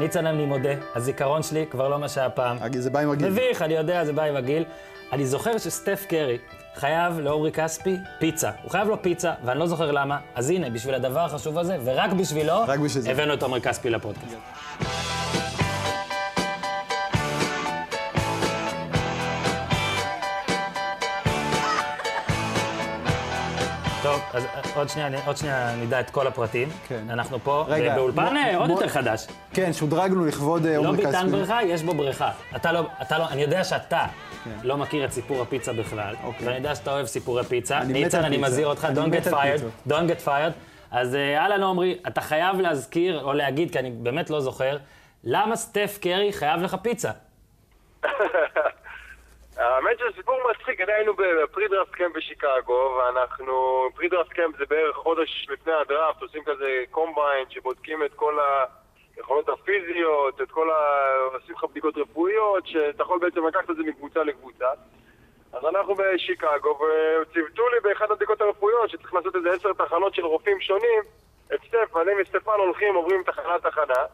ניצן, אני מודה, הזיכרון שלי כבר לא מה שהיה פעם. זה בא עם הגיל. מביך, אני יודע, זה בא עם הגיל. אני זוכר שסטף קרי חייב לעומרי כספי פיצה. הוא חייב לו פיצה, ואני לא זוכר למה. אז הנה, בשביל הדבר החשוב הזה, ורק בשבילו, רק בשביל. הבאנו את עומרי כספי לפודקאסט. אז עוד שנייה, עוד שנייה נדע את כל הפרטים. כן. אנחנו פה רגע, באולפן מו- אה, עוד מו- יותר חדש. כן, שודרגנו לכבוד אה, לא כספי. ביתן בריכה, יש בו בריכה. אתה לא, אתה לא, אני יודע שאתה לא מכיר את סיפור הפיצה בכלל, כן. אוקיי. ואני יודע שאתה אוהב סיפורי פיצה. אני מת ניצן, על אני פיצה. מזהיר אותך, אני don't get fired, don't get fired. אז אה, אהלן עומרי, אתה חייב להזכיר או להגיד, כי אני באמת לא זוכר, למה סטף קרי חייב לך פיצה? האמת שזה סיפור מצחיק, היינו בפרידרפט קמפ בשיקגו, ואנחנו, פרידרפט קמפ זה בערך חודש לפני הדראפט, עושים כזה קומביין שבודקים את כל היכולות הפיזיות, את כל ה... עושים לך בדיקות רפואיות, שאתה יכול בעצם לקחת את זה מקבוצה לקבוצה. אז אנחנו בשיקגו, וציוותו לי באחת הבדיקות הרפואיות שצריך לעשות איזה עשר תחנות של רופאים שונים. את סטף, אני וסטפן הולכים, עוברים תחנה-תחנה.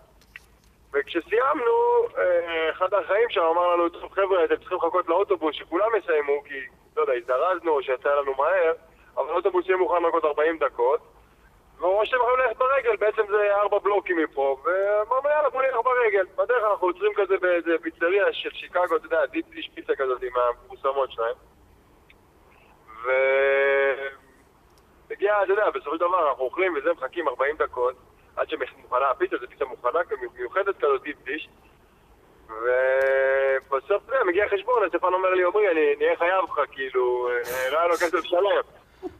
וכשסיימנו, אה, אחד האחראים שם אמר לנו, טוב חבר'ה, אתם צריכים לחכות לאוטובוס שכולם יסיימו, כי, לא יודע, הזדרזנו או שיצא לנו מהר, אבל האוטובוס יהיה מוכן לחכות 40 דקות. ואומרים שאתם יכולים ללכת ברגל, בעצם זה ארבע בלוקים מפה, ואמרנו יאללה בוא נלך ברגל. בדרך אנחנו עוצרים כזה באיזה פיצריה של שיקגו, אתה יודע, deep dish pizza כזאת עם המפורסמות שלהם. ו... הגיע, אתה יודע, בסופו של דבר אנחנו אוכלים וזה, מחכים 40 דקות עד שמוכנה הפיצה, זו פיצה מוכנה, מיוחדת כזאת deep dish ובסוף, אתה יודע, מגיע חשבון, אז סטפן אומר לי, עמרי, אני אהיה חייב לך, כאילו, אה, לא היה לו כסף לשלם.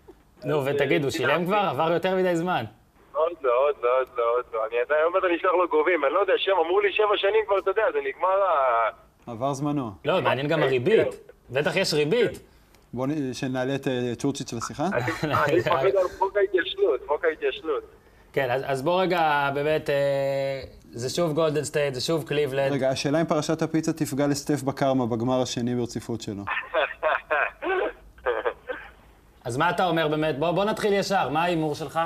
נו, ותגיד, הוא שילם כבר? עבר יותר מדי זמן. עוד לא, עוד לא, עוד לא, עוד לא. אני עדיין עומד, אני אשלח לו גובים, אני לא יודע, שם, אמרו לי שבע שנים כבר, אתה יודע, זה נגמר ה... עבר זמנו. לא, מעניין גם הריבית. בטח יש ריבית. בואו שנעלה את אה, צ'ורצ'יץ' לשיחה. אני מפחד על חוק ההתיישנות, חוק ההתיישנות. כן, אז, אז בוא רגע, באמת, אה, זה שוב גולדן סטייט, זה שוב קליבלנד. רגע, השאלה אם פרשת הפיצה תפגע לסטף בקרמה בגמר השני ברציפות שלו. אז מה אתה אומר באמת? בוא, בוא נתחיל ישר, מה ההימור שלך?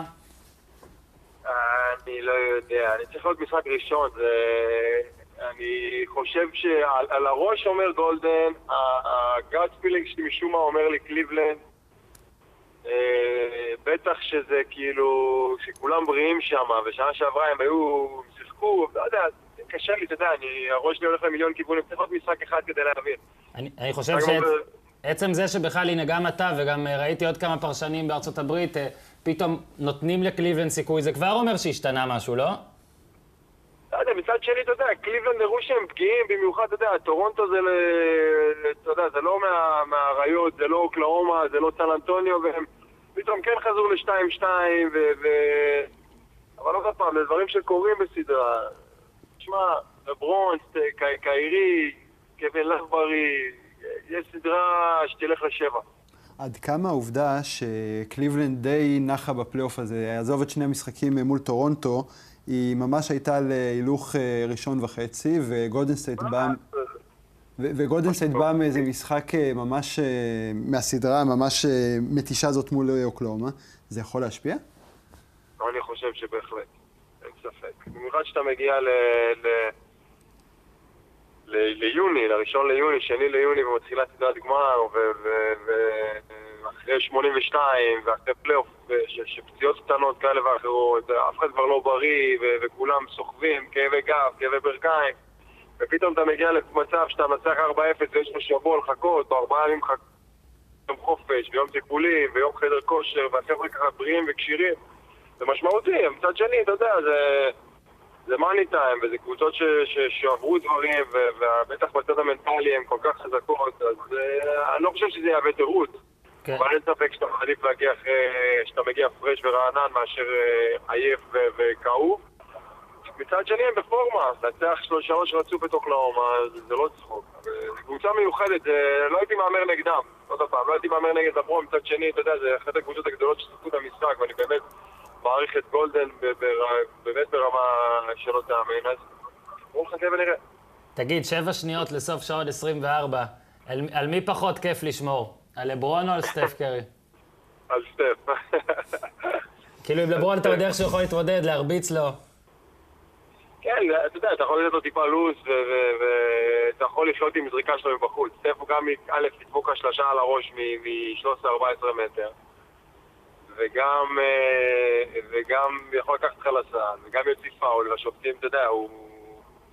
אני לא יודע, אני צריך להיות משחק ראשון, זה... אני חושב שעל על הראש אומר גולדן, ה gut feeling שלי משום מה אומר לי קליבלנד. אה, בטח שזה כאילו, שכולם בריאים שם, ושנה שעברה הם היו, שיחקו, לא יודע, קשה לי, אתה יודע, אני, הראש שלי הולך למיליון כיוונים, צריך להיות משחק אחד כדי להבין. אני, אני חושב שעצם זה שבכלל, הנה, גם אתה וגם אה, ראיתי עוד כמה פרשנים בארצות הברית, אה, פתאום נותנים לקליבלנד סיכוי, זה כבר אומר שהשתנה משהו, לא? מצד שני, אתה יודע, קליבלנד הראו שהם פגיעים, במיוחד, אתה יודע, טורונטו זה, אתה יודע, זה לא מה- מהאריות, זה לא אוקלהומה, זה לא סן אנטוניו, והם פתאום כן חזרו ל-2-2, ו... ו... אבל עוד פעם, זה דברים שקורים בסדרה. תשמע, לברון, קיירי, קווין לאב, חבר'ה, יש סדרה שתלך לשבע. עד כמה העובדה שקליבלנד די נחה בפלייאוף הזה, עזוב את שני המשחקים מול טורונטו, היא ממש הייתה להילוך אה, ראשון וחצי, וגולדן סטייט בא... ו- וגולדן סטייט בא מאיזה משחק אה, ממש, אה, מהסדרה הממש אה, מתישה זאת מול אוקלהומה. זה יכול להשפיע? אני חושב שבהחלט, אין ספק. במיוחד שאתה מגיע. ליוני, לראשון ליוני, שני ליוני, ומתחילה סדרת גמר, ו- ואחרי 82, ואחרי פלייאוף, שפציעות קטנות כאלה ואחרות, אף אחד כבר לא בריא, ו- וכולם סוחבים, כאבי גב, כאבי ברכיים, ופתאום אתה מגיע למצב שאתה מנצח 4-0 ויש לך שבוע לחכות, או ארבעה ימים לחכות. יום חופש, ויום טיפולים, ויום חדר כושר, והחבר'ה ככה בריאים וכשירים. זה משמעותי, מצד שני, אתה יודע, זה, זה מאני טיים, וזה קבוצות ש, ש, שעברו דברים, ובטח בצד המנטלי הן כל כך חזקות, אז uh, אני לא חושב שזה יהווה תירוץ. כן. אבל אין ספק שאתה מעדיף להגיע אחרי, שאתה מגיע פרש ורענן מאשר uh, עייף וכאוב. מצד שני הם בפורמה, לנצח של- שלוש רצוף את אוקלאומה, זה, לא צחוק. זו קבוצה מיוחדת, לא הייתי מהמר נגדם. עוד פעם, לא הייתי מהמר נגד לברון, מצד שני, אתה יודע, זה אחת הקבוצות הגדולות ששיחקו את המשחק, ואני באמת מעריך את גולדן באמת ברמה שלא תאמן, אז בואו נחכה ונראה. תגיד, שבע שניות לסוף שעון 24, על, על מי פחות כיף לשמור? על לברון או על סטף קרי? על סטף. כאילו, עם לברון אתה יודע איך שהוא יכול להתמודד, להרביץ לו. כן, אתה יודע, אתה יכול לתת לו טיפה loose, ואתה יכול לחיות עם זריקה שלו מבחוץ. סטף הוא גם, א', לדפוק השלשה על הראש מ-13-14 מטר, וגם, אה, וגם יכול לקחת לך לסל, וגם יוציא פאול, והשופטים, אתה יודע, הוא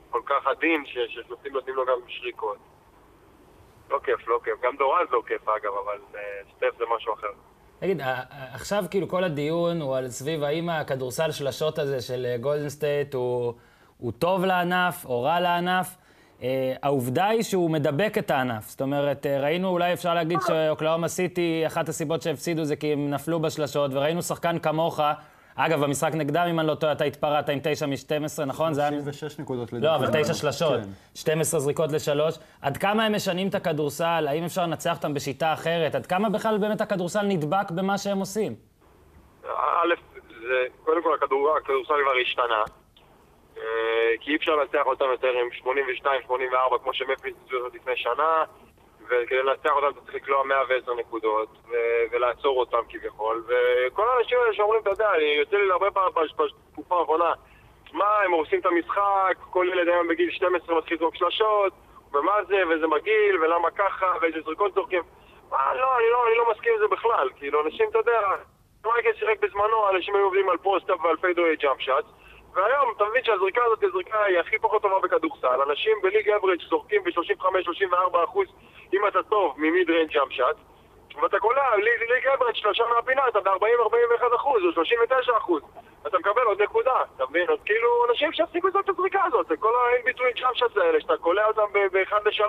כל כך עדין, ששופטים נותנים לו גם שריקות. לא כיף, לא כיף. גם דרוז לא כיף, אגב, אבל אה, סטף זה משהו אחר. תגיד, עכשיו כאילו כל הדיון הוא על סביב האם הכדורסל שלשות הזה של גולדן אה, סטייט הוא, הוא טוב לענף או רע לענף. Uh, העובדה היא שהוא מדבק את הענף. זאת אומרת, uh, ראינו, אולי אפשר להגיד שאוקלאומה סיטי, אחת הסיבות שהפסידו זה כי הם נפלו בשלשות, וראינו שחקן כמוך, אגב, במשחק נגדם, אם אני לא טועה, אתה התפרעת עם 9 מ-12, נכון? 36 נקודות לדעתי. לא, אבל 9 שלשות. כן. 12 זריקות לשלוש. עד כמה הם משנים את הכדורסל? האם אפשר לנצח אותם בשיטה אחרת? עד כמה בכלל באמת הכדורסל נדבק במה שהם עושים? א', זה, קודם כל הכדור, הכדורסל כבר השתנה. אה, כי אי אפשר לנצח אותם יותר עם 82-84 כמו שמפיס לפני שנה. וכדי לנצח אותם אתה צריך לקלוע 110 נקודות, ו- ולעצור אותם כביכול, וכל האנשים האלה שאומרים, אתה יודע, יוצא לי הרבה פעמים בתקופה האחרונה, מה, הם הורסים את המשחק, כל ילד היום בגיל 12 מתחיל לזרוק שלשות, ומה זה, וזה מגעיל, ולמה ככה, ואיזה זריקות זורקים. מה, לא, אני לא, אני לא מסכים עם זה בכלל, כאילו, אנשים, אתה יודע, מייקל שיחק בזמנו, אנשים היו עובדים על post-up ועל fadeaway jump shot, והיום אתה מבין שהזריקה הזאת היא זריקה היא הכי פחות טובה בכדורסל. אנשים ב league average זורקים ב-35-34 אחוז אם אתה טוב מ mid-range jump shot, ואתה קולע league average שלושה מהפינה, אתה ב-40-41 אחוז או 39 אחוז. אתה מקבל עוד נקודה, אתה מבין? אז כאילו, אנשים שיפסיקו לעשות את הזריקה הזאת, זה כל ה-in-between jump shots האלה, שאתה קולע אותם ב-1 ל-3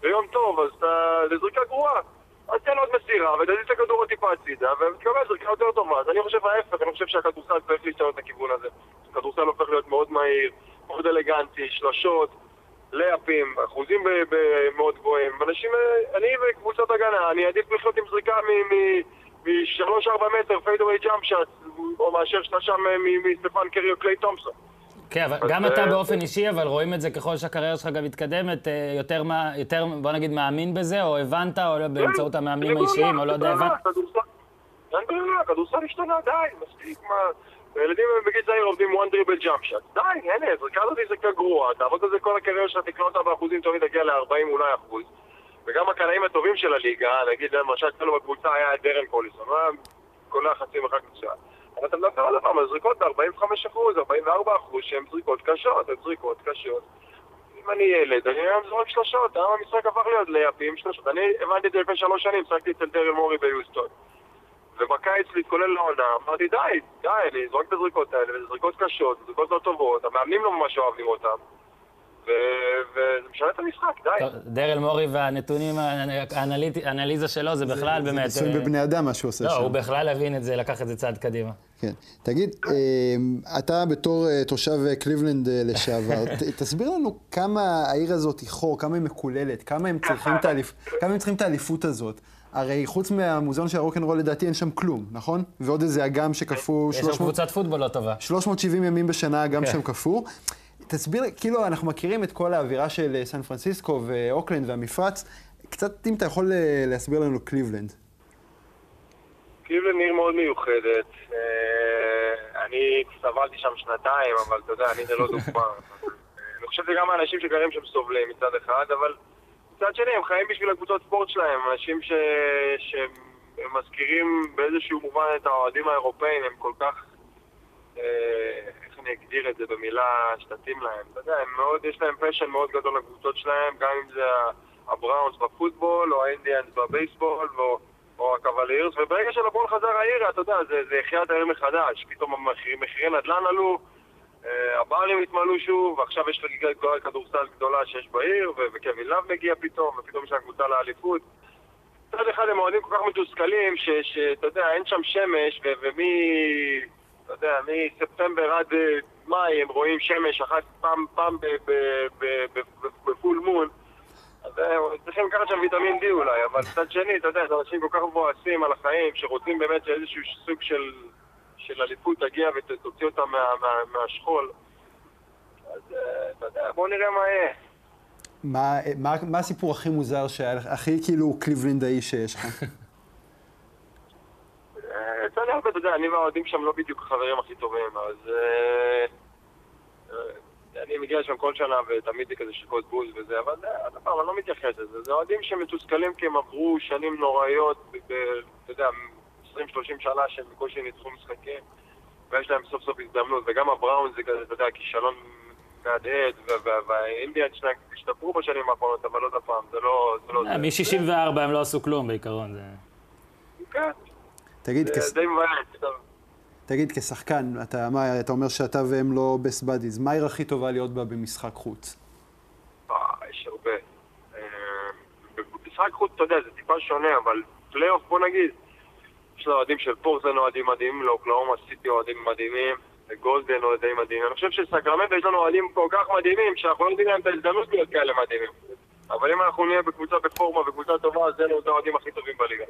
ביום טוב, אז אתה... זה זריקה גרועה. אז תן עוד מסירה, ותזיז את הכדור עוד טיפה הצידה, ותקבל זריקה יותר טובה. אז אני חושב ההפך, אני חושב שהכדורסל צריך להשתנות את הכיוון הזה. הכדורסל הופך להיות מאוד מהיר, מאוד אלגנטי, שלשות, לאפים, אחוזים מאוד גבוהים. אנשים, אני בקבוצת הגנה, אני אעדיף לחיות עם זריקה מ-3-4 מטר, פיידווי ג'אמפ שאט, או מאשר שלושה מסטפן קרי או קליי תומפסון. כן, אבל גם אתה באופן אישי, אבל רואים את זה ככל שהקריירה שלך גם מתקדמת, אה, יותר, יותר, בוא נגיד, מאמין בזה, או הבנת, או לא, באמצעות המאמנים האישיים, או לא יודע, הבנת? אין ברירה, כדורסל השתנה, די, מספיק, מה... ילדים בגיל צעיר עובדים one dribble jump shot. די, אין, זריקה הזאת היא זריקה גרועה, תעבוד על זה כל הקריירה שלך, תקנה אותה באחוזים טובים, תגיע ל-40 אולי אחוז. וגם הקנאים הטובים של הליגה, נגיד למשל אצלנו בקבוצה היה דרן קוליסון, הוא היה קולע חצי מרחק מצוין. אבל אתה מדבר על הפעם על זריקות ב-45 אחוז, 44 אחוז, שהן זריקות קשות, הן זריקות קשות. אם אני ילד, אני היום זורק שלושות, היום המשחק הפך להיות ליפים שלושות. אני הבנתי את זה לפני שלוש שנים, שחקתי אצל דרן מורי ביוסטון. ובקיץ להתכונן לעונה, אמרתי די, די, אני אזרוק את הזריקות האלה, וזה זריקות קשות, זריקות לא טובות, המאמנים לא ממש אוהבים אותם. וזה משנה את המשחק, די. דרל מורי והנתונים, האנליזה שלו זה בכלל באמת... זה ניסוי בבני אדם, מה שהוא עושה שם. לא, הוא בכלל הבין את זה, לקח את זה צעד קדימה. כן. תגיד, אה, אתה בתור אה, תושב אה, קליבלנד לשעבר, תסביר לנו כמה העיר הזאת היא חור, כמה היא מקוללת, כמה הם צריכים את האליפות הזאת. הרי חוץ מהמוזיאון של הרוקנרול לדעתי אין שם כלום, נכון? ועוד איזה אגם שקפוא... יש שם קבוצת פוטבול לא טובה. 370 ימים בשנה אגם כן. שם קפוא. תסביר, כאילו אנחנו מכירים את כל האווירה של אה, סן פרנסיסקו ואוקלנד והמפרץ. קצת אם אתה יכול אה, להסביר לנו קליבלנד. קליבלנד עיר מאוד מיוחדת. אה, אני סבלתי שם שנתיים, אבל אתה יודע, אני זה לא דוגמה. אני חושב שגם האנשים שגרים שם סובלים מצד אחד, אבל... מצד שני, הם חיים בשביל הקבוצות ספורט שלהם, אנשים ש... שמזכירים באיזשהו מובן את האוהדים האירופאים, הם כל כך... אה, איך אני אגדיר את זה במילה שתתאים להם? אתה יודע, הם מאוד, יש להם passion מאוד גדול לקבוצות שלהם, גם אם זה הבראונס בפוטבול, או האינדיאנס בבייסבול, או, או הקאבלירס, וברגע שלברון חזר העיר, אתה יודע, זה, זה החייה את העיר מחדש, פתאום המחירי נדל"ן עלו, הברים התמלאו שוב, ועכשיו יש חגיגה כדורסל גדולה שיש בעיר, וקווין לאב מגיע פתאום, ופתאום יש לה קבוצה לאליפות. מצד אחד הם אוהדים כל כך מתוסכלים, שאתה יודע, אין שם שמש, ומי... אתה יודע, מספטמבר עד אה, מאי הם רואים שמש אחת פעם, פעם בפול מון. אז אה, צריכים לקחת שם ויטמין D אולי, אבל מצד שני, אתה יודע, אנשים כל כך מבואסים על החיים, שרוצים באמת איזשהו סוג של של אליפות תגיע ותוציא אותם מה, מה, מהשכול. אז אה, אתה יודע, בוא נראה מה יהיה. מה, מה, מה הסיפור הכי מוזר, שהיה לך, הכי כאילו קליבלינדאי שיש לך? אה, לי הרבה, אתה יודע, אני והאוהדים שם לא בדיוק החברים הכי טובים, אז... אה, מגיע שם כל שנה ותמיד זה כזה שקות בוז וזה, אבל זה, עוד פעם, אני לא מתייחס לזה. זה אוהדים שמתוסכלים כי הם עברו שנים נוראיות, אתה יודע, 20-30 שנה שהם בקושי ניצחו משחקים, ויש להם סוף סוף הזדמנות, וגם הבראון זה כזה, אתה יודע, כישלון מהדהד, וה- וה- והאינדיאנס שלהם השתפרו בשנים האחרונות, אבל עוד פעם, זה לא... זה לא אה, זה. מ-64 הם לא עשו כלום בעיקרון. זה... כן, תגיד, זה כס- די מבאס. תגיד, כשחקן, אתה, מה, אתה אומר שאתה והם לא best buddies, מה העיר הכי טובה להיות בה במשחק חוץ? אה, יש הרבה. אה, במשחק חוץ, אתה יודע, זה טיפה שונה, אבל פלייאוף, בוא נגיד, יש לנו אוהדים של פורטלנד אוהדים מדהימים, לאוקלהומה סיטי אוהדים מדהימים, לגולדן אוהדים מדהימים. אני חושב שסקרמנטו יש לנו אוהדים כל כך מדהימים, שאנחנו לא נותנים להם את ההזדמנות להיות כאלה מדהימים. אבל אם אנחנו נהיה בקבוצה בפורמה וקבוצה טובה, אז אלו האוהדים הכי טובים בליגה.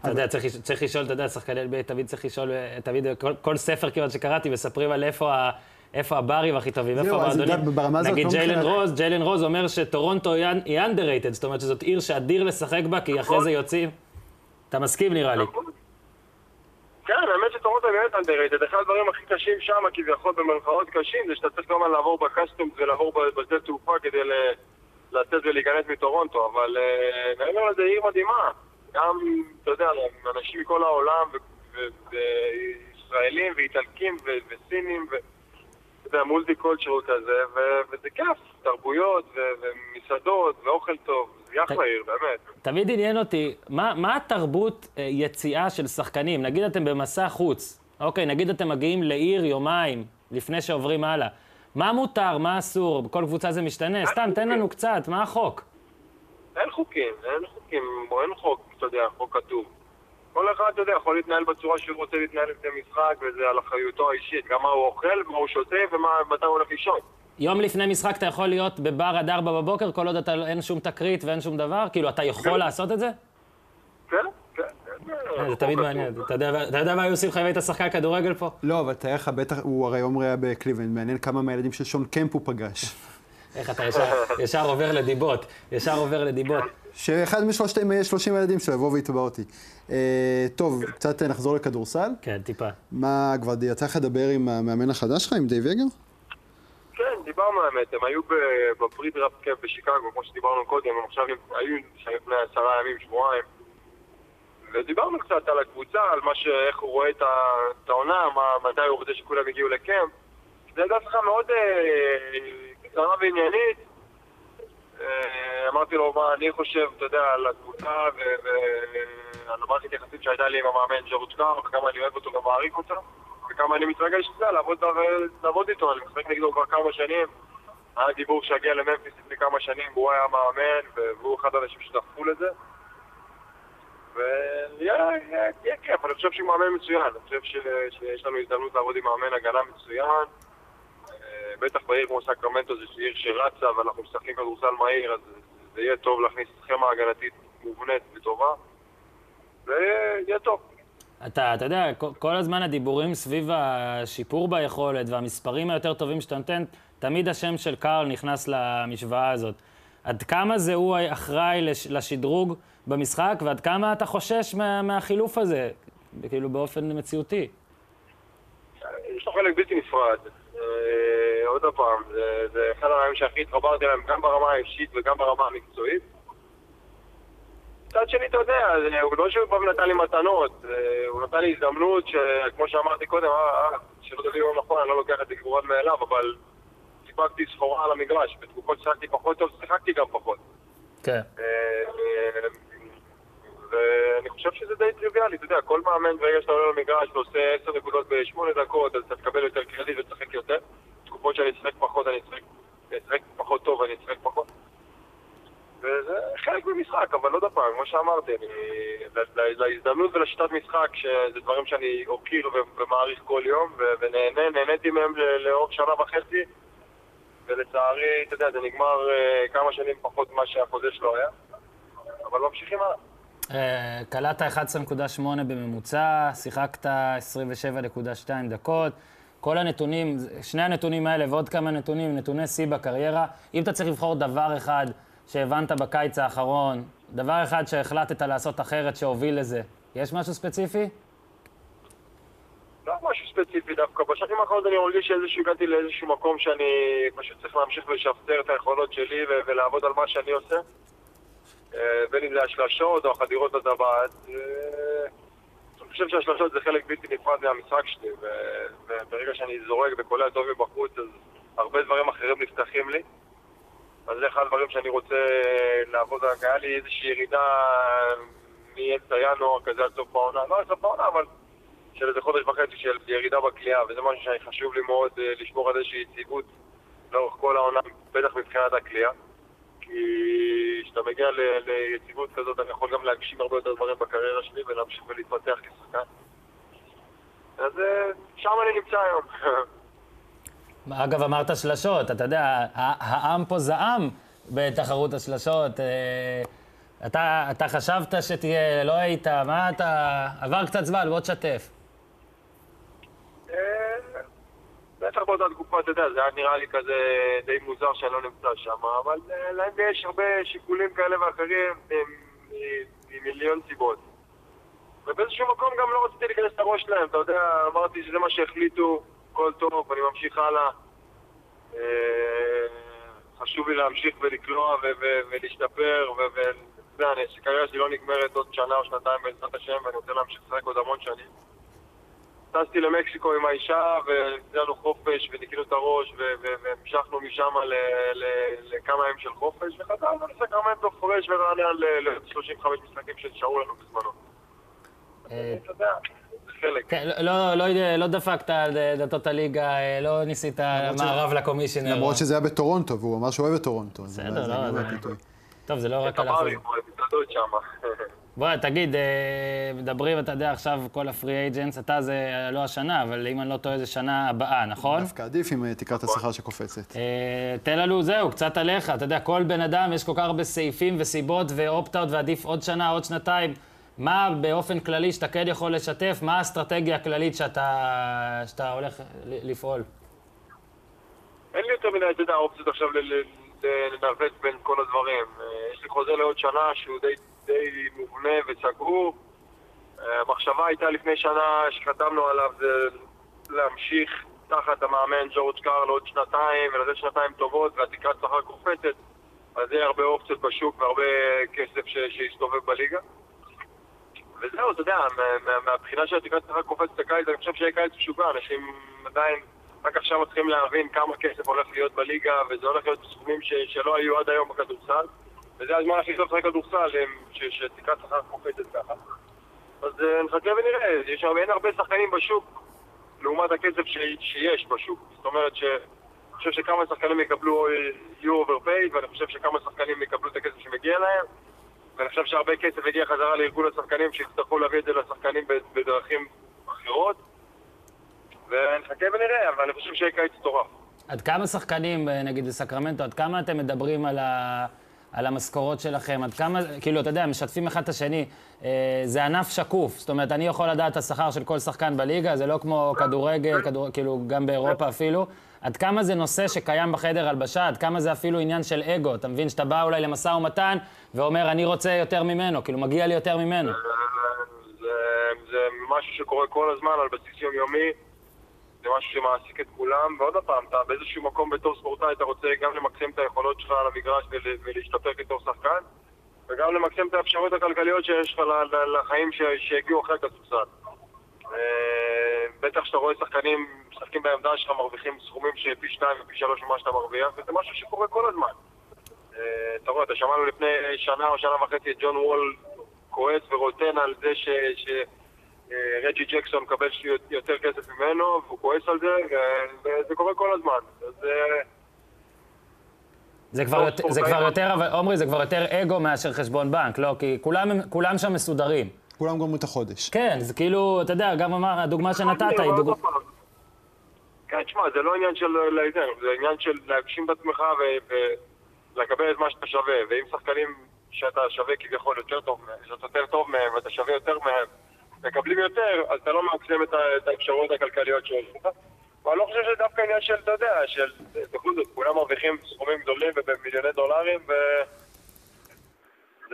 אתה יודע, צריך, צריך לשאול, אתה יודע, שחקני NBA תמיד צריך לשאול, תמיד, כל, כל ספר כמעט שקראתי, מספרים על איפה, הברים הכי טובים, איפה המועדונים. נגיד לא ג'יילן רוז, ג'יילן רוז אומר שטורונטו היא un- היא underrated, זאת אומרת שזאת עיר שאדיר לשחק בה, כי אחרי זה יוצאים. אתה מסכים נראה לי. כן, האמת שטורונטו באמת underrated. אחד הדברים הכי קשים שם, כביכול במרכאות קשים, זה שאתה צריך כל הזמן לעבור בקסטומס ולעבור בשדה תעופה כדי לצאת ולהיכנס מטורונטו, אבל אה, מעבר לזה עיר מדהימה. גם, אתה יודע, אנשים מכל העולם, וישראלים ואיטלקים וסינים, ו- אתה יודע, מולטי קולצ'רל כזה, וזה כיף, תרבויות ומסעדות ואוכל טוב, זה אחלה עיר, באמת. תמיד עניין אותי, מה, מה התרבות אה, יציאה של שחקנים? נגיד אתם במסע חוץ, אוקיי, נגיד אתם מגיעים לעיר יומיים לפני שעוברים הלאה. מה מותר, מה אסור? בכל קבוצה זה משתנה. סתם, תן לנו קצת, מה החוק? אין חוקים, אין חוקים, אין חוק, אתה יודע, חוק כתוב. כל אחד, אתה יודע, יכול להתנהל בצורה שהוא רוצה להתנהל לפני משחק, וזה על אחריותו האישית. גם מה הוא אוכל, מה הוא שותה, ומתי הוא הולך לישון. יום לפני משחק אתה יכול להיות בבר עד ארבע בבוקר, כל עוד אתה, אין שום תקרית ואין שום דבר? כאילו, אתה יכול לעשות את זה? כן, כן. אה, זה תמיד מעניין. אתה יודע, אתה יודע מה היו עושים לך אם היית שחקן כדורגל פה? לא, אבל תאר לך, בטח, הוא הרי עומרי היה בקליבלנד, מעניין כמה מהילדים של שון קמפ הוא פגש. איך אתה ישר, ישר עובר לדיבות, ישר עובר לדיבות. שאחד משלושת אה, 30 הילדים שלו יבוא ויתבע אותי. אה, טוב, קצת אה, נחזור לכדורסל. כן, טיפה. מה, כבר יצא לך לדבר עם המאמן החדש שלך, עם דייב יורגר? כן, דיברנו האמת, הם היו ב- ב pre-draft camp בשיקגו, כמו שדיברנו קודם, הם עכשיו היו לפני עשרה ימים, שבועיים. ודיברנו קצת על הקבוצה, על מה ש... איך הוא רואה את העונה, מה- מתי הוא רוצה שכולם יגיעו לקאמפ. זו הייתה שיחה מאוד אה, קצרה ועניינית. אה, אמרתי לו מה אני חושב, אתה יודע, על הקבוצה ועל המערכת יחסים שהייתה לי עם המאמן ג'ורג' קאר, וכמה אני אוהב אותו ומעריך אותו, וכמה אני מתרגש, יודע, לעבוד, לעבוד איתו, אני משחק נגדו כבר כמה שנים. היה דיבור שהגיע לממפיס לפני כמה שנים, והוא היה מאמן, והוא אחד האנשים שדחפו לזה. ויהיה יהיה- יהיה כיף, אני חושב שהוא מאמן מצוין, אני חושב ש- שיש לנו הזדמנות לעבוד עם מאמן הגנה מצוין. אה, בטח בעיר כמו סקרמנטו זו עיר שרצה ואנחנו משחקים כדורסל מהיר, אז זה יהיה טוב להכניס סכמה הגנתית מובנית וטובה. ויהיה טוב. אתה, אתה יודע, כל, הזמן הדיבורים סביב השיפור ביכולת והמספרים היותר טובים שאתה נותן, תמיד השם של קארל נכנס למשוואה הזאת. עד כמה זה הוא אחראי לש, לשדרוג במשחק, ועד כמה אתה חושש מה, מהחילוף הזה, כאילו באופן מציאותי? יש לו חלק בלתי נפרד. אה, עוד פעם, זה, זה אחד הרעיונים שהכי התחברתי אליהם גם ברמה האישית וגם ברמה המקצועית. מצד שני, אתה יודע, הוא לא שהוא בא ונתן לי מתנות, אה, הוא נתן לי הזדמנות שכמו שאמרתי קודם, אה, אה, שלא תבין לא נכון, אני לא לוקח את זה כמובן מאליו, אבל סיפקתי סחורה על המגרש. בתקופות ששיחקתי פחות טוב, שיחקתי גם פחות. כן. אה, אה, ואני חושב שזה די טריוויאלי, אתה יודע, כל מאמן ברגע שאתה עולה למגרש ועושה עשר נקודות בשמונה דקות, אז אתה תקבל יותר קרדיט ותשחק יותר. תקופות שאני אשחק פחות, אני אשחק פחות טוב, אני אשחק פחות. וזה חלק ממשחק, אבל עוד פעם, כמו שאמרתי, אני... ל- ל- להזדמנות ולשיטת משחק, שזה דברים שאני אוקיר ומעריך כל יום, ונהנה, נהניתי מהם לאורך שנה וחצי, ולצערי, אתה יודע, זה נגמר אה, כמה שנים פחות ממה שהחוזה שלו היה, אבל ממשיכים הלאה. אה, קלעת 11.8 בממוצע, שיחקת 27.2 דקות. כל הנתונים, שני הנתונים האלה ועוד כמה נתונים, נתוני שיא בקריירה. אם אתה צריך לבחור דבר אחד שהבנת בקיץ האחרון, דבר אחד שהחלטת לעשות אחרת שהוביל לזה, יש משהו ספציפי? לא משהו ספציפי דווקא. בשנים האחרונות אני מרגיש שאיזשהו, הגעתי לאיזשהו מקום שאני פשוט צריך להמשיך ולשפצר את היכולות שלי ו- ולעבוד על מה שאני עושה. אה, בין אם זה השלשות או החדירות לטבעת. אה, אני חושב שהשלשות זה חלק בלתי נפרד מהמשחק שלי, וברגע שאני זורק וקולע טוב מבחוץ, אז הרבה דברים אחרים נפתחים לי. אז זה אחד הדברים שאני רוצה לעבוד עליו. היה לי איזושהי ירידה מאמצע ינואר כזה עד סוף העונה, לא עד סוף העונה, אבל של איזה חודש וחצי של ירידה בכלייה, וזה משהו שחשוב לי מאוד אה, לשמור על איזושהי יציבות לאורך כל העונה, בטח מבחינת הכלייה. כי כשאתה מגיע ל- ליציבות כזאת, אני יכול גם להגשים הרבה יותר דברים בקריירה שלי ולהמשיך ולהתפתח כשחקן. אז אה, שם אני נמצא היום. אגב, אמרת שלשות, אתה יודע, העם פה זעם בתחרות השלשות. אה, אתה, אתה חשבת שתהיה, לא היית, מה אתה... עבר קצת זמן, בוא תשתף. אה, בטח באותה תקופה, אתה יודע, זה היה נראה לי כזה די מוזר שאני לא נמצא שם, אבל אה, להם יש הרבה שיקולים כאלה ואחרים ממיליון סיבות. ובאיזשהו מקום גם לא רציתי להיכנס לראש שלהם, אתה יודע, אמרתי שזה מה שהחליטו, הכל טוב, אני ממשיך הלאה. אה, חשוב לי להמשיך ולקלוע ולהשתפר, ו- ו- אתה יודע, אני- הקריירה שלי לא נגמרת עוד שנה או שנתיים בעזרת השם, ואני רוצה להמשיך לשחק עוד המון שנים. טסתי למקסיקו עם האישה, לנו חופש, וניקינו את הראש, והמשכנו משם לכמה ימים של חופש, וחזרנו לסקרמנטו פרש ורענן ל-35 משחקים שנשארו לנו בזמנו. אה, אתה יודע, חלק. כן, לא, לא, לא, לא דפקת על דלתות הליגה, אה, לא ניסית מארב ל commissioner. למרות שזה היה בטורונטו, והוא אמר שהוא אוהב את טורונטו. בסדר, לא, זה-. טוב, זה לא רק על שם. בוא, תגיד, אה, מדברים, אתה יודע, עכשיו כל ה free agents, אתה זה לא השנה, אבל אם אני לא טועה, זה שנה הבאה, נכון? דווקא עדיף עם אה, תקרת השכר שקופצת. תן לנו, זהו, קצת עליך. אתה יודע, כל בן אדם, יש כל כך הרבה סעיפים וסיבות ו opt-out ועדיף עוד שנה, עוד שנתיים. מה באופן כללי שאתה כן יכול לשתף, מה האסטרטגיה הכללית שאתה, שאתה הולך לפעול? אין לי יותר מדי, אתה יודע, אופציות עכשיו לנווט בין כל הדברים. אה, יש לי חוזה לעוד שנה שהוא די, די מובנה וסגור. אה, המחשבה הייתה לפני שנה שחתמנו עליו זה להמשיך תחת המאמן ג'ורג' קארל עוד שנתיים ולתת שנתיים טובות והתקרת שכר קופצת. אז יהיה הרבה אופציות בשוק והרבה כסף שיסתובב בליגה. וזהו, אתה יודע, מה- מה- מהבחינה של התקרת שכר קופצת הקיץ, אני חושב שיהיה קיץ משוגע, אנשים עדיין רק עכשיו מתחילים להבין כמה כסף הולך להיות בליגה, וזה הולך להיות סכומים ש- שלא היו עד היום בכדורסל, וזה הזמן הכי טוב לשחק כדורסל, שתקרת שכר קופצת ככה. אז אה, נחכה ונראה, יש אין הרבה שחקנים בשוק לעומת הכסף שיש בשוק. זאת אומרת ש... אני חושב שכמה שחקנים יקבלו, אה, יהיו overpaid, ואני חושב שכמה שחקנים יקבלו את הכסף שמגיע להם, ואני חושב שהרבה כסף יגיע חזרה לארגון השחקנים שיצטרכו להביא את זה לשחקנים בדרכים אחרות. ונחכה ונראה, אבל אני חושב שיהיה קיץ מטורף. עד כמה שחקנים, אה, נגיד בסקרמנטו, עד כמה אתם מדברים על, ה, על המשכורות שלכם? עד כמה, כאילו, אתה יודע, משתפים אחד את השני. אה, זה ענף שקוף, זאת אומרת, אני יכול לדעת את השכר של כל שחקן בליגה, זה לא כמו כדורגל, כדור, כאילו, גם באירופה אפילו. עד כמה זה נושא שקיים בחדר הלבשה, עד כמה זה אפילו עניין של אגו. אתה מבין שאתה בא אולי למשא ומתן ואומר, אני רוצה יותר ממנו, כאילו, מגיע לי יותר ממנו. זה, זה משהו שקורה כל הזמן על בסיס יומיומי, זה משהו שמעסיק את כולם, ועוד פעם, אתה באיזשהו מקום בתור ספורטאי, אתה רוצה גם למקסם את היכולות שלך על המגרש ול, ולהשתפר כתור שחקן, וגם למקסם את האפשרויות הכלכליות שיש לך לחיים שהגיעו אחרי הכדורסל. בטח כשאתה רואה שחקנים משחקים בעמדה שלך מרוויחים סכומים שפי שתיים ופי שלוש ממה שאתה מרוויח, וזה משהו שקורה כל הזמן. אה, אתה רואה, אתה שמענו לפני שנה או שנה וחצי את ג'ון וול כועס ורוטן על זה ש... ש... אה, רג'י ג'קסון מקבל יותר כסף ממנו, והוא כועס על זה, וזה קורה כל הזמן. אז אה, זה כבר, טוב, יותר, זה. כבר יותר, אבל עומרי, זה כבר יותר אגו מאשר חשבון בנק, לא? כי כולם, כולם שם מסודרים. כולם גומרים את החודש. כן, זה כאילו, אתה יודע, גם אמר, הדוגמה שנתת היא אבל דוגמה... פעם, כן, תשמע, זה לא עניין של להיזהר, זה עניין של להגשים את עצמך ו- ולקבל את מה שאתה שווה. ואם שחקנים שאתה שווה כביכול יותר טוב מהם, שאתה יותר טוב מהם ואתה שווה יותר מהם, מקבלים יותר, אז אתה לא ה- את האפשרויות הכלכליות שיש לך. ואני לא חושב שזה דווקא עניין של, אתה יודע, של, בכל זאת, כולם מרוויחים סכומים גדולים ובמיליוני דולרים, ו...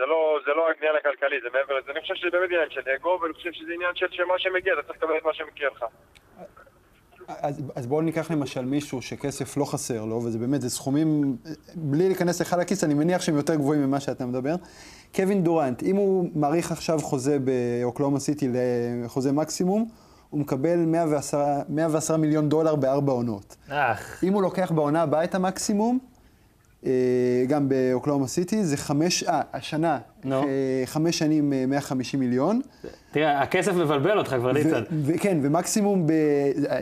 זה לא, זה לא העניין הכלכלי, זה מעבר לזה. אני חושב שזה באמת עניין של אגו, ואני חושב שזה עניין של שמה שמגיע, אתה צריך לקבל את מה שמגיע לך. אז, אז בואו ניקח למשל מישהו שכסף לא חסר לו, וזה באמת, זה סכומים, בלי להיכנס לך לכיס, אני מניח שהם יותר גבוהים ממה שאתה מדבר. קווין דורנט, אם הוא מעריך עכשיו חוזה באוקלאומה סיטי לחוזה מקסימום, הוא מקבל 110, 110 מיליון דולר בארבע עונות. אך. אם הוא לוקח בעונה הבאה את המקסימום, גם באוקלאומה סיטי, זה חמש, אה, השנה, נו. אה, חמש שנים אה, 150 מיליון. תראה, הכסף מבלבל אותך כבר, ניצן. ו- וכן, ומקסימום, ב...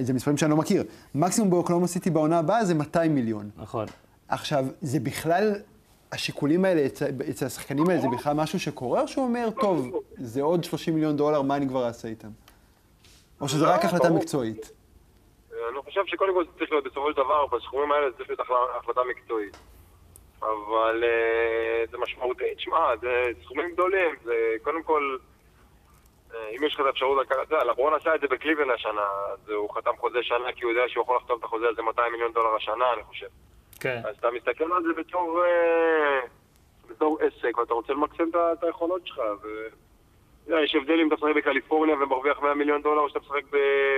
זה מספרים שאני לא מכיר, מקסימום באוקלאומה סיטי בעונה הבאה זה 200 מיליון. נכון. עכשיו, זה בכלל, השיקולים האלה אצל, אצל השחקנים האלה, זה בכלל משהו שקורה, או שהוא אומר, טוב, זה עוד 30 מיליון דולר, מה אני כבר אעשה איתם? או שזה רק החלטה. מקצועית? אני חושב שקודם כל זה צריך להיות בסופו של דבר, בסכומים האלה זה צריך להיות החלטה מקצועית. אבל אה, זה משמעותי. תשמע, זה סכומים גדולים, זה קודם כל, אה, אם יש לך את האפשרות לקחת, אתה יודע, לברון עשה את זה בקליבלנד השנה, אז הוא חתם חוזה שנה כי הוא יודע שהוא יכול לחתום את החוזה הזה 200 מיליון דולר השנה, אני חושב. כן. אז אתה מסתכל על זה בתור, אה, בתור עסק, ואתה רוצה למקסם את את היכולות שלך. ו... יש הבדל אם אתה משחק בקליפורניה ומרוויח 100 מיליון דולר, או שאתה משחק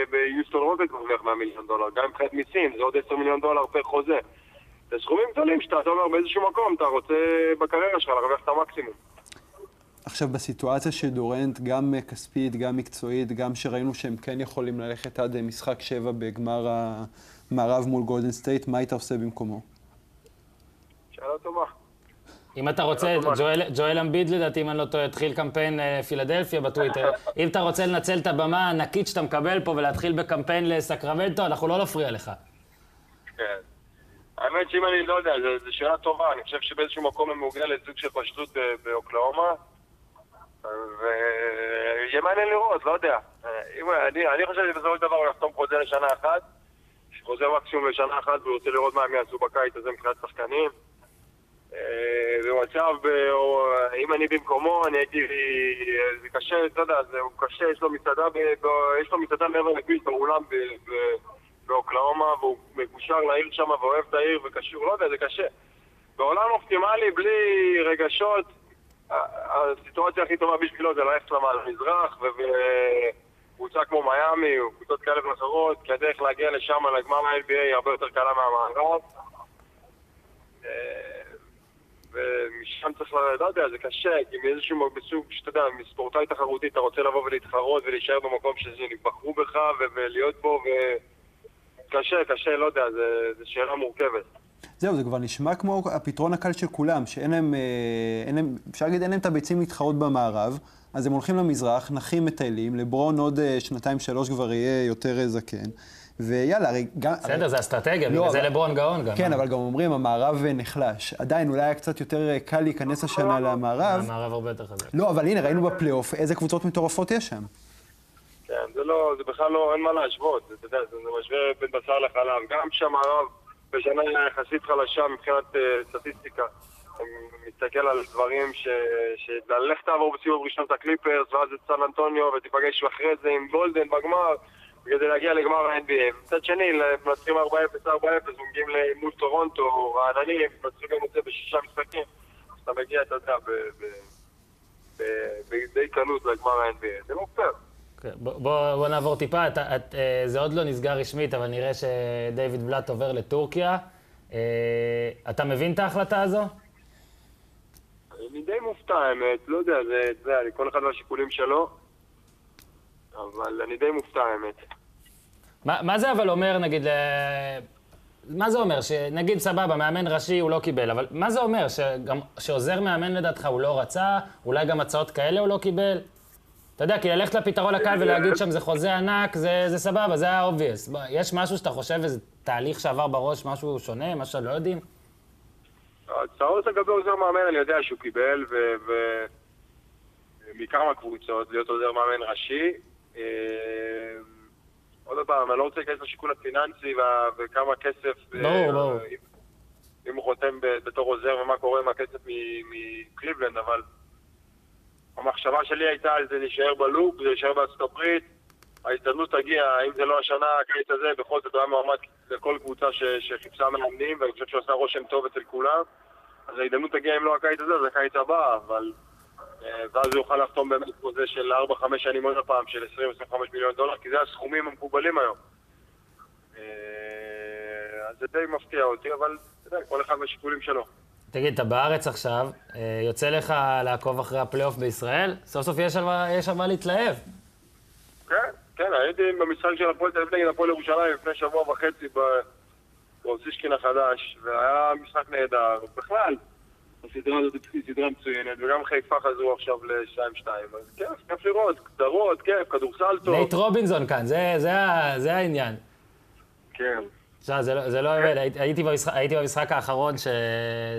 ביוסטון רוקטס ומרוויח 100 מיליון דולר. גם מבחינת מיסים, זה עוד 10 מיליון דולר פר חוזה. זה סכומים גדולים שאתה אתה אומר באיזשהו מקום, אתה רוצה בקריירה שלך להרוויח את המקסימום. עכשיו, בסיטואציה שדורנט, גם אה, כספית, גם מקצועית, גם שראינו שהם כן יכולים ללכת עד אה, משחק שבע בגמר המערב מול גולדן סטייט, מה היית עושה במקומו? שאלה טובה. אם אתה רוצה. ג'ואל- ג'ואל אמביד לדעתי, אם אני לא טועה, התחיל קמפיין אה, פילדלפיה בטוויטר. אם אתה רוצה לנצל את הבמה הענקית שאתה מקבל פה ולהתחיל בקמפיין לסקרמנטו, אנחנו לא נפריע לך. כן. האמת שאם אני לא יודע, זו שאלה טובה, אני חושב שבאיזשהו מקום הם מעוגן לסוג של פשטות באוקלאומה, ויהיה מעניין לראות, לא יודע. אם, אני, אני חושב שבסופו של דבר הוא יחתום חוזה לשנה אחת, חוזה מקסימום לשנה אחת, והוא רוצה לראות מה הם יעשו בקיץ הזה מבחינת שחקנים. אה, במצב, ב- או, אם אני במקומו, אני הייתי, זה קשה, אתה יודע, זה קשה, יש לו מסעדה, יש לו מסעדה מעבר לכביש באולם ב, ב, באוקלאומה, והוא מקושר לעיר שם ואוהב את העיר וקשור, לא יודע, זה קשה. בעולם אופטימלי, בלי רגשות, הסיטואציה הכי טובה בשבילו זה ללכת למזרח, וקבוצה כמו מיאמי, או קבוצות כאלה ואחרות, כי הדרך להגיע לשם, לגמר ה-NBA, היא הרבה יותר קלה מהמערב. אה, ומשם צריך, ל- לא זה קשה, כי מאיזשהו בסוג, שאתה יודע, מספורטאי תחרותי אתה רוצה לבוא ולהתחרות ולהישאר במקום שבחרו בך ו- ולהיות בו, וקשה, קשה, לא יודע, זה- זו שאלה מורכבת. זהו, זה כבר נשמע כמו הפתרון הקל של כולם, שאין להם, אה, אין להם, אפשר להגיד, אין להם את הביצים להתחרות במערב, אז הם הולכים למזרח, נחים מטיילים, לברון עוד אה, שנתיים-שלוש כבר יהיה יותר אה, זקן, ויאללה, הרי גם... בסדר, זה אסטרטגיה, לא, בגלל זה אבל- לברון גאון גם. כן, אבל גם אומרים, המערב נחלש. עדיין, אולי היה קצת יותר קל להיכנס השנה למערב. המערב הרבה יותר חזק. לא, אבל הנה, ראינו בפלייאוף איזה קבוצות מטורפות יש שם. כן, זה לא, זה בכלל לא, אין מה להשוות, אתה יודע, זה, זה משווה בין בשר לחלב. גם כשהמערב בשנה יחסית חלשה מבחינת אה, סטטיסטיקה, אני מסתכל על דברים ש... שללך תעבור בסיבוב ראשון את הקליפרס, ואז את סן אנטוניו, ותיפגש אחרי זה עם גולדן בגמר, כדי להגיע לגמר ה-NBA. מצד שני, מנצחים 4-0, 4-0, ומגיעים מול טורונטו, רעננים, מנצחים גם את זה בשישה משחקים, אז אתה מגיע, אתה יודע, בדי קלות לגמר ה-NBA. זה לא פייר. כן, בוא, בוא, נעבור טיפה, את, את, אה, זה עוד לא נסגר רשמית, אבל נראה שדייוויד בלאט עובר לטורקיה. אה, אתה מבין את ההחלטה הזו? אני די מופתע, האמת, לא יודע, זה, יודע, כל אחד והשיקולים שלו, אבל אני די מופתע, האמת. מה, מה זה אבל אומר, נגיד, מה זה אומר? שנגיד, סבבה, מאמן ראשי הוא לא קיבל, אבל מה זה אומר? שגם, שעוזר מאמן לדעתך הוא לא רצה? אולי גם הצעות כאלה הוא לא קיבל? אתה יודע, כי ללכת לפתרון הקל ולהגיד שם זה חוזה ענק, זה, זה סבבה, זה היה obvious. יש משהו שאתה חושב, איזה תהליך שעבר בראש, משהו שונה, משהו שלא יודעים? הצעות לגבי עוזר מאמן, אני יודע שהוא קיבל, ו... מכמה קבוצות, להיות עוזר מאמן ראשי. אה, עוד פעם, אני לא רוצה להיכנס לשיקול הפיננסי וכמה כסף... אה, ברור, ברור. אם- הוא חותם בתור עוזר ומה קורה עם הכסף מ- מקליבלנד, אבל המחשבה שלי הייתה על זה להישאר בלופ, זה להישאר בארצות הברית. ההזדמנות תגיע, אם זה לא השנה, הקיץ הזה, בכל זאת הוא היה מועמד לכל קבוצה ש- שחיפשה מאמנים, ואני חושב שהוא עשה רושם טוב אצל כולם. אז ההזדמנות תגיע, אם לא הקיץ הזה, אז הקיץ הבא, אבל... אה, ואז הוא יוכל לחתום באמת חוזה של 4-5 שנים עוד פעם, של 20-25 מיליון דולר, כי זה הסכומים המקובלים היום. אה, אז זה די מפתיע אותי, אבל אתה יודע, כל אחד מהשיקולים שלו. תגיד, אתה בארץ עכשיו, אה, יוצא לך לעקוב אחרי הפלייאוף בישראל? סוף סוף יש על מה- להתלהב. כן, כן, הייתי במשחק של הפועל תל אביב נגד הפועל ירושלים לפני שבוע וחצי באוסישקין החדש, והיה משחק נהדר. בכלל, הסדרה הזאת היא סדרה מצוינת, וגם חיפה חזרו עכשיו ל-2-2. אז כיף, כיף לראות, סדרות, כיף, כדורסל טוב. נייט רובינסון כאן, זה- זה זה העניין. כן. עכשיו, זה לא, זה לא עובד, הייתי, במשחק, הייתי במשחק האחרון ש,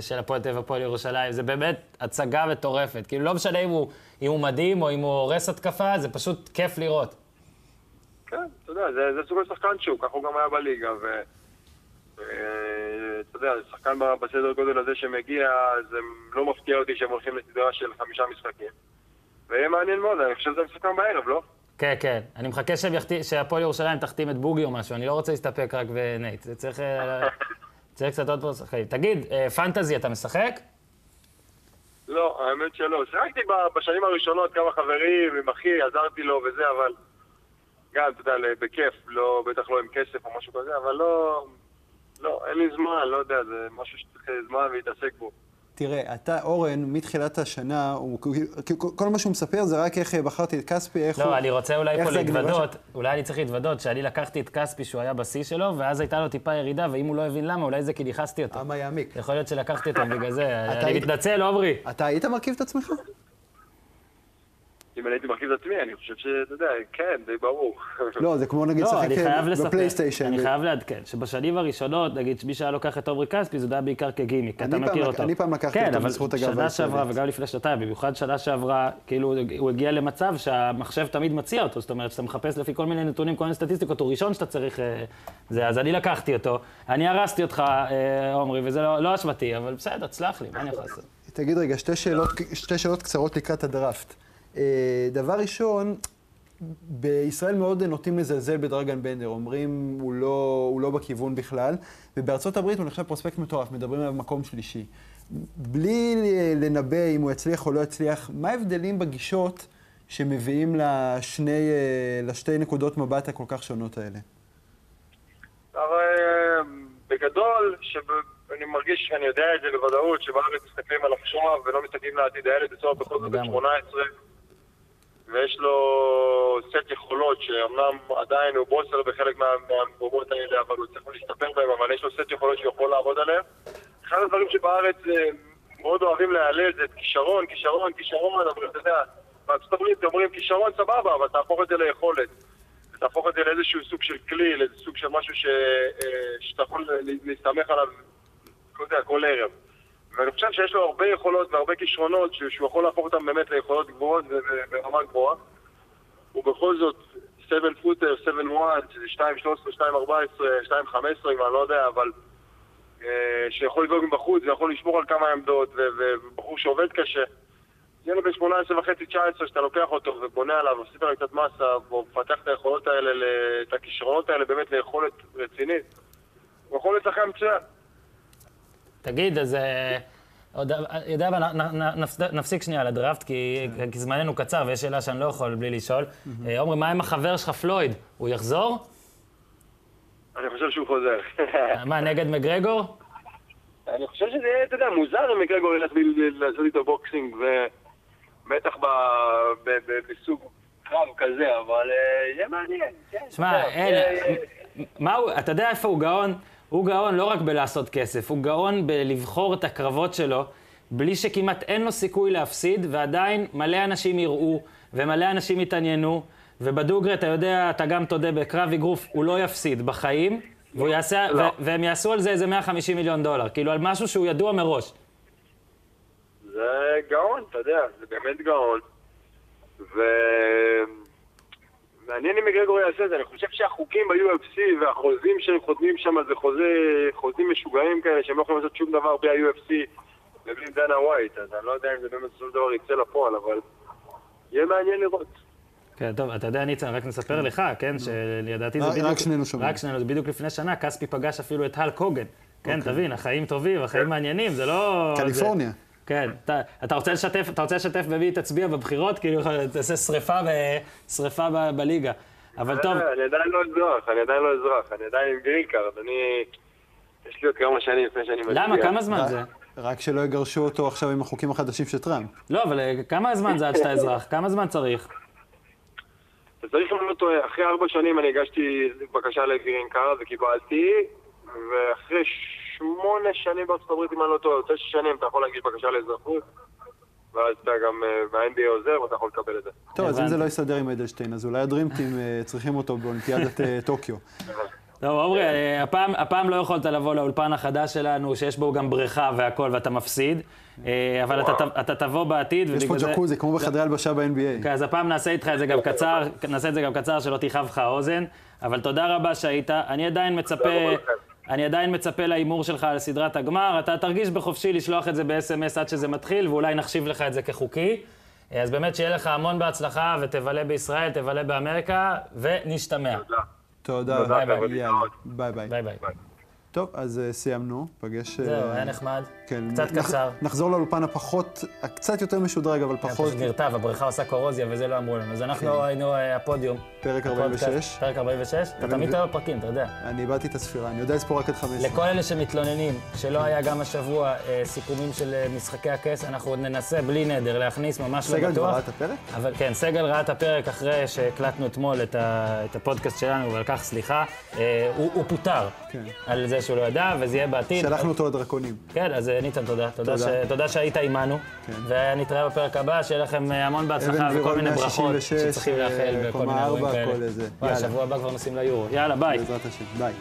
של הפועל אביב הפועל ירושלים, זה באמת הצגה מטורפת. כאילו, לא משנה אם הוא, אם הוא מדהים או אם הוא הורס התקפה, זה פשוט כיף לראות. כן, אתה יודע, זה, זה סוג של שחקן שהוא, ככה הוא גם היה בליגה, ו... ואתה יודע, זה שחקן בסדר גודל הזה שמגיע, זה לא מפתיע אותי שהם הולכים לסדרה של חמישה משחקים. ויהיה מעניין מאוד, אני חושב שזה מסוכם בערב, לא? כן, כן. אני מחכה שהפועל ירושלים תחתים את בוגי או משהו, אני לא רוצה להסתפק רק בנייט. זה צריך, אה, צריך קצת עוד שחקנים. תגיד, אה, פנטזי אתה משחק? לא, האמת שלא. שיחקתי בשנים הראשונות כמה חברים, עם אחי, עזרתי לו וזה, אבל... גם, אתה יודע, בכיף, לא, בטח לא עם כסף או משהו כזה, אבל לא... לא, אין לי זמן, לא יודע, זה משהו שצריך זמן להתעסק בו. תראה, אתה, אורן, מתחילת השנה, הוא, כל- מה שהוא מספר זה רק איך בחרתי את כספי, איך הוא... לא, אני רוצה אולי פה להתוודות, אולי אני צריך להתוודות שאני לקחתי את כספי שהוא היה בשיא שלו, ואז הייתה לו טיפה ירידה, ואם הוא לא הבין למה, אולי זה כי נכנסתי אותו. אמה יעמיק. יכול להיות שלקחתי אותו בגלל זה. אני היית- מתנצל, עומרי. אתה היית מרכיב את עצמך? אם אני הייתי מרכיב את עצמי, אני חושב שאתה יודע, כן, די ברור. לא, זה כמו נגיד לא, לשחק בפלייסטיישן. אני חייב לעדכן, שבשנים הראשונות, נגיד, מי שהיה לוקח את עומרי כספי, זה היה בעיקר כגימיק, אתה מכיר אותו. אני פעם לקחתי כן, אותו אבל בזכות הגאווה שנה הישראלית. שעברה וגם לפני שנתיים, במיוחד שנה שעברה, כאילו, הוא הגיע למצב שהמחשב תמיד מציע אותו, זאת אומרת, שאתה מחפש לפי כל מיני נתונים, כל מיני סטטיסטיקות, הוא ראשון שאתה צריך... אה, זה, אז אני לקחתי אותו, אני הרסתי אותך, אה, עומרי, וזה לא לא אשמתי, אבל בסדר, תסלח לי, מה אני יכול לעשות? תגיד רגע, שתי שאלות, שתי שאלות קצרות לקראת הדראפט. אה, דבר ראשון, בישראל מאוד נוטים לזלזל בדרגן בנדר, אומרים הוא לא, הוא לא בכיוון בכלל, ובארצות הברית הוא נחשב פרוספקט מטורף, מדברים עליו מקום שלישי. בלי לנבא אם הוא יצליח או לא יצליח, מה ההבדלים בגישות שמביאים לשני, אה, לשתי נקודות מבט הכל כך שונות האלה? אבל אה, בגדול, שאני מרגיש שאני יודע את זה בוודאות, שבארץ מסתכלים על עכשיו ולא מסתכלים לעתיד הילד בסוף בכל זאת בן לגמרי. 18 ויש לו סט יכולות שאומנם עדיין הוא בוסר בחלק מה- מהמקומות האלה, אבל הוא צריך להשתפר בהם, אבל יש לו סט יכולות שהוא יכול לעבוד עליהם. אחד הדברים שבארץ אה, מאוד אוהבים להלל זה כישרון, כישרון, כישרון, אבל אתה יודע, בארצות הברית אומרים כישרון סבבה, אבל תהפוך את זה ליכולת. תהפוך את זה לאיזשהו סוג של כלי, לאיזה סוג של משהו ש... אה, שאתה יכול לה- להסתמך עליו, לא יודע, כל ערב. ואני חושב שיש לו הרבה יכולות והרבה כישרונות שהוא יכול להפוך אותם באמת ליכולות גבוהות ו- ו- ברמה גבוהה. הוא בכל זאת 7 פוטר, 7-1, שזה 2-13, 2-14, 2-15, אם אני לא יודע, אבל אה, שיכול לדאוג מבחוץ ויכול לשמור על כמה עמדות, ובחור שעובד קשה. ילד בן 18 וחצי, 19, שאתה לוקח אותו ובונה עליו, מוסיף עליו קצת מסה, ומפתח את היכולות האלה, את הכישרונות האלה באמת ליכולת רצינית, הוא יכול לשחק מצוין. תגיד, אז... אה, עוד, אה, יודע מה, נפסיק שנייה על הדראפט, כי, כי זמננו קצר ויש שאלה שאני לא יכול בלי לשאול. אה, עומרי, מה עם החבר שלך, פלויד? הוא יחזור? אני חושב שהוא חוזר. אה, מה, נגד מגרגור? אני חושב שזה יהיה, אתה יודע, מוזר אם מקרגור ילך לעשות איתו boxing, ובטח ב- ב- ב- בסוג קרב כזה, אבל אה, יהיה מעניין. כן, שמע, יהיה- מה הוא, אתה יודע איפה הוא גאון? הוא גאון לא רק בלעשות כסף, הוא גאון בלבחור את הקרבות שלו, בלי שכמעט אין לו סיכוי להפסיד, ועדיין מלא אנשים יראו, ומלא אנשים יתעניינו, ובדוגרי, אתה יודע, אתה גם תודה, בקרב אגרוף הוא לא יפסיד בחיים, והוא יעשה, לא. ו- והם יעשו על זה איזה 150 מיליון דולר, כאילו על משהו שהוא ידוע מראש. זה גאון, אתה יודע, זה באמת גאון. ו... מעניין אם מגרגור יעשה את זה, אני חושב שהחוקים ב-UFC והחוזים שהם חותמים שם זה חוזה, חוזים משוגעים כאלה שהם לא יכולים לעשות שום דבר בלי ה-UFC ובלי דנה ווייט, אז אני לא יודע אם זה באמת בסופו של דבר יצא לפועל, אבל יהיה מעניין לראות. כן, טוב, אתה יודע, ניצן, רק נספר לך, כן, שלדעתי זה בדיוק... רק שנינו שומעים. רק שנינו, זה בדיוק לפני שנה, כספי פגש אפילו את האלק הוגאן. כן, תבין, החיים טובים, החיים מעניינים, זה לא... קליפורניה. כן, אתה, אתה רוצה לשתף, אתה רוצה לשתף במי תצביע בבחירות? כאילו, תעשה שריפה, ב, שריפה ב, בליגה. אבל טוב, אה, אני עדיין לא אזרח, אני עדיין לא אזרח, אני עדיין עם green card, אני... יש לי עוד כמה שנים לפני שאני מצביע. למה? כמה זמן זה? רק שלא יגרשו אותו עכשיו עם החוקים החדשים של טראמפ. לא, אבל אה, כמה זמן זה עד שאתה אזרח? כמה זמן צריך? אז צריך אם אני לא טועה, אחרי ארבע שנים אני הגשתי בקשה ל green card וקיבלתי, ואחרי שמונה שנים בארצות הברית, אם אני לא טועה, או תשע שנים אתה יכול להגיש בקשה לאזרחות, ואז אתה גם, אה, וה-NBA עוזר ואתה יכול לקבל את זה. טוב, אז אם. זה לא יסתדר עם אדלשטיין, אז אולי ה dream team אה, צריכים אותו באולימפיאדת אה, טוקיו. טוב, עמרי, הפעם, הפעם לא יכולת לבוא לאולפן החדש שלנו, שיש בו גם בריכה והכל, ואתה מפסיד, אבל אתה, אתה תבוא בעתיד, יש פה. ג'קוזי, כמו בחדרי הלבשה ב-NBA. כן, אז הפעם נעשה איתך את זה גם קצר, נעשה את זה גם קצר, שלא תכאב לך האוזן, אבל תודה רבה שהיית. אני עדיין מצפה. אני עדיין מצפה להימור שלך על סדרת הגמר. אתה תרגיש בחופשי לשלוח את זה ב-SMS עד שזה מתחיל, ואולי נחשיב לך את זה כחוקי. אז באמת שיהיה לך המון בהצלחה, ותבלה בישראל, תבלה באמריקה, ונשתמע. תודה. תודה. תודה, ביי, ביי. ביי ביי. טוב, אז אה, סיימנו. פגש... אה, זהו, היה נחמד. כן. קצת קצר. נחזור לאולפן הפחות, הקצת יותר משודרג, אבל כן, פחות, פשוט נרטב, הבריכה עושה קורוזיה וזה לא אמרו לנו. אז אנחנו היינו אה, הפודיום. פרק הפודקאסט, 46. פרק 46. אתה תמיד טועה בפרקים, אתה יודע. אני איבדתי את הספירה, אני יודע לספור רק עד 15. לכל אלה שמתלוננים שלא היה גם השבוע אה, סיכומים של אה, משחקי הכס, אנחנו עוד ננסה בלי נדר להכניס, ממש לא סגל כבר בטוח. ראה את הפרק? אבל כן, סגל ראה את הפרק אחרי שהקלטנו אתמול את, הפודקאסט שלנו, ועל כך סליחה. אה, הוא, פוטר כן. על זה שהוא לא ידע, וזה יהיה בעתיד. שלחנו אותו לדרקונים. כן, אז אה, ניצן, תודה. תודה, ש, תודה. שהיית עימנו. כן. ונתראה בפרק הבא, שיהיה לכם אה, המון בהצלחה וכל מיני ברכות 166, שצריכים לאחל אה, בכל קומה מיני אירועים כאלה. יאללה. שבוע הבא כבר נוסעים ליורו. יאללה, ביי. בעזרת השם. ביי.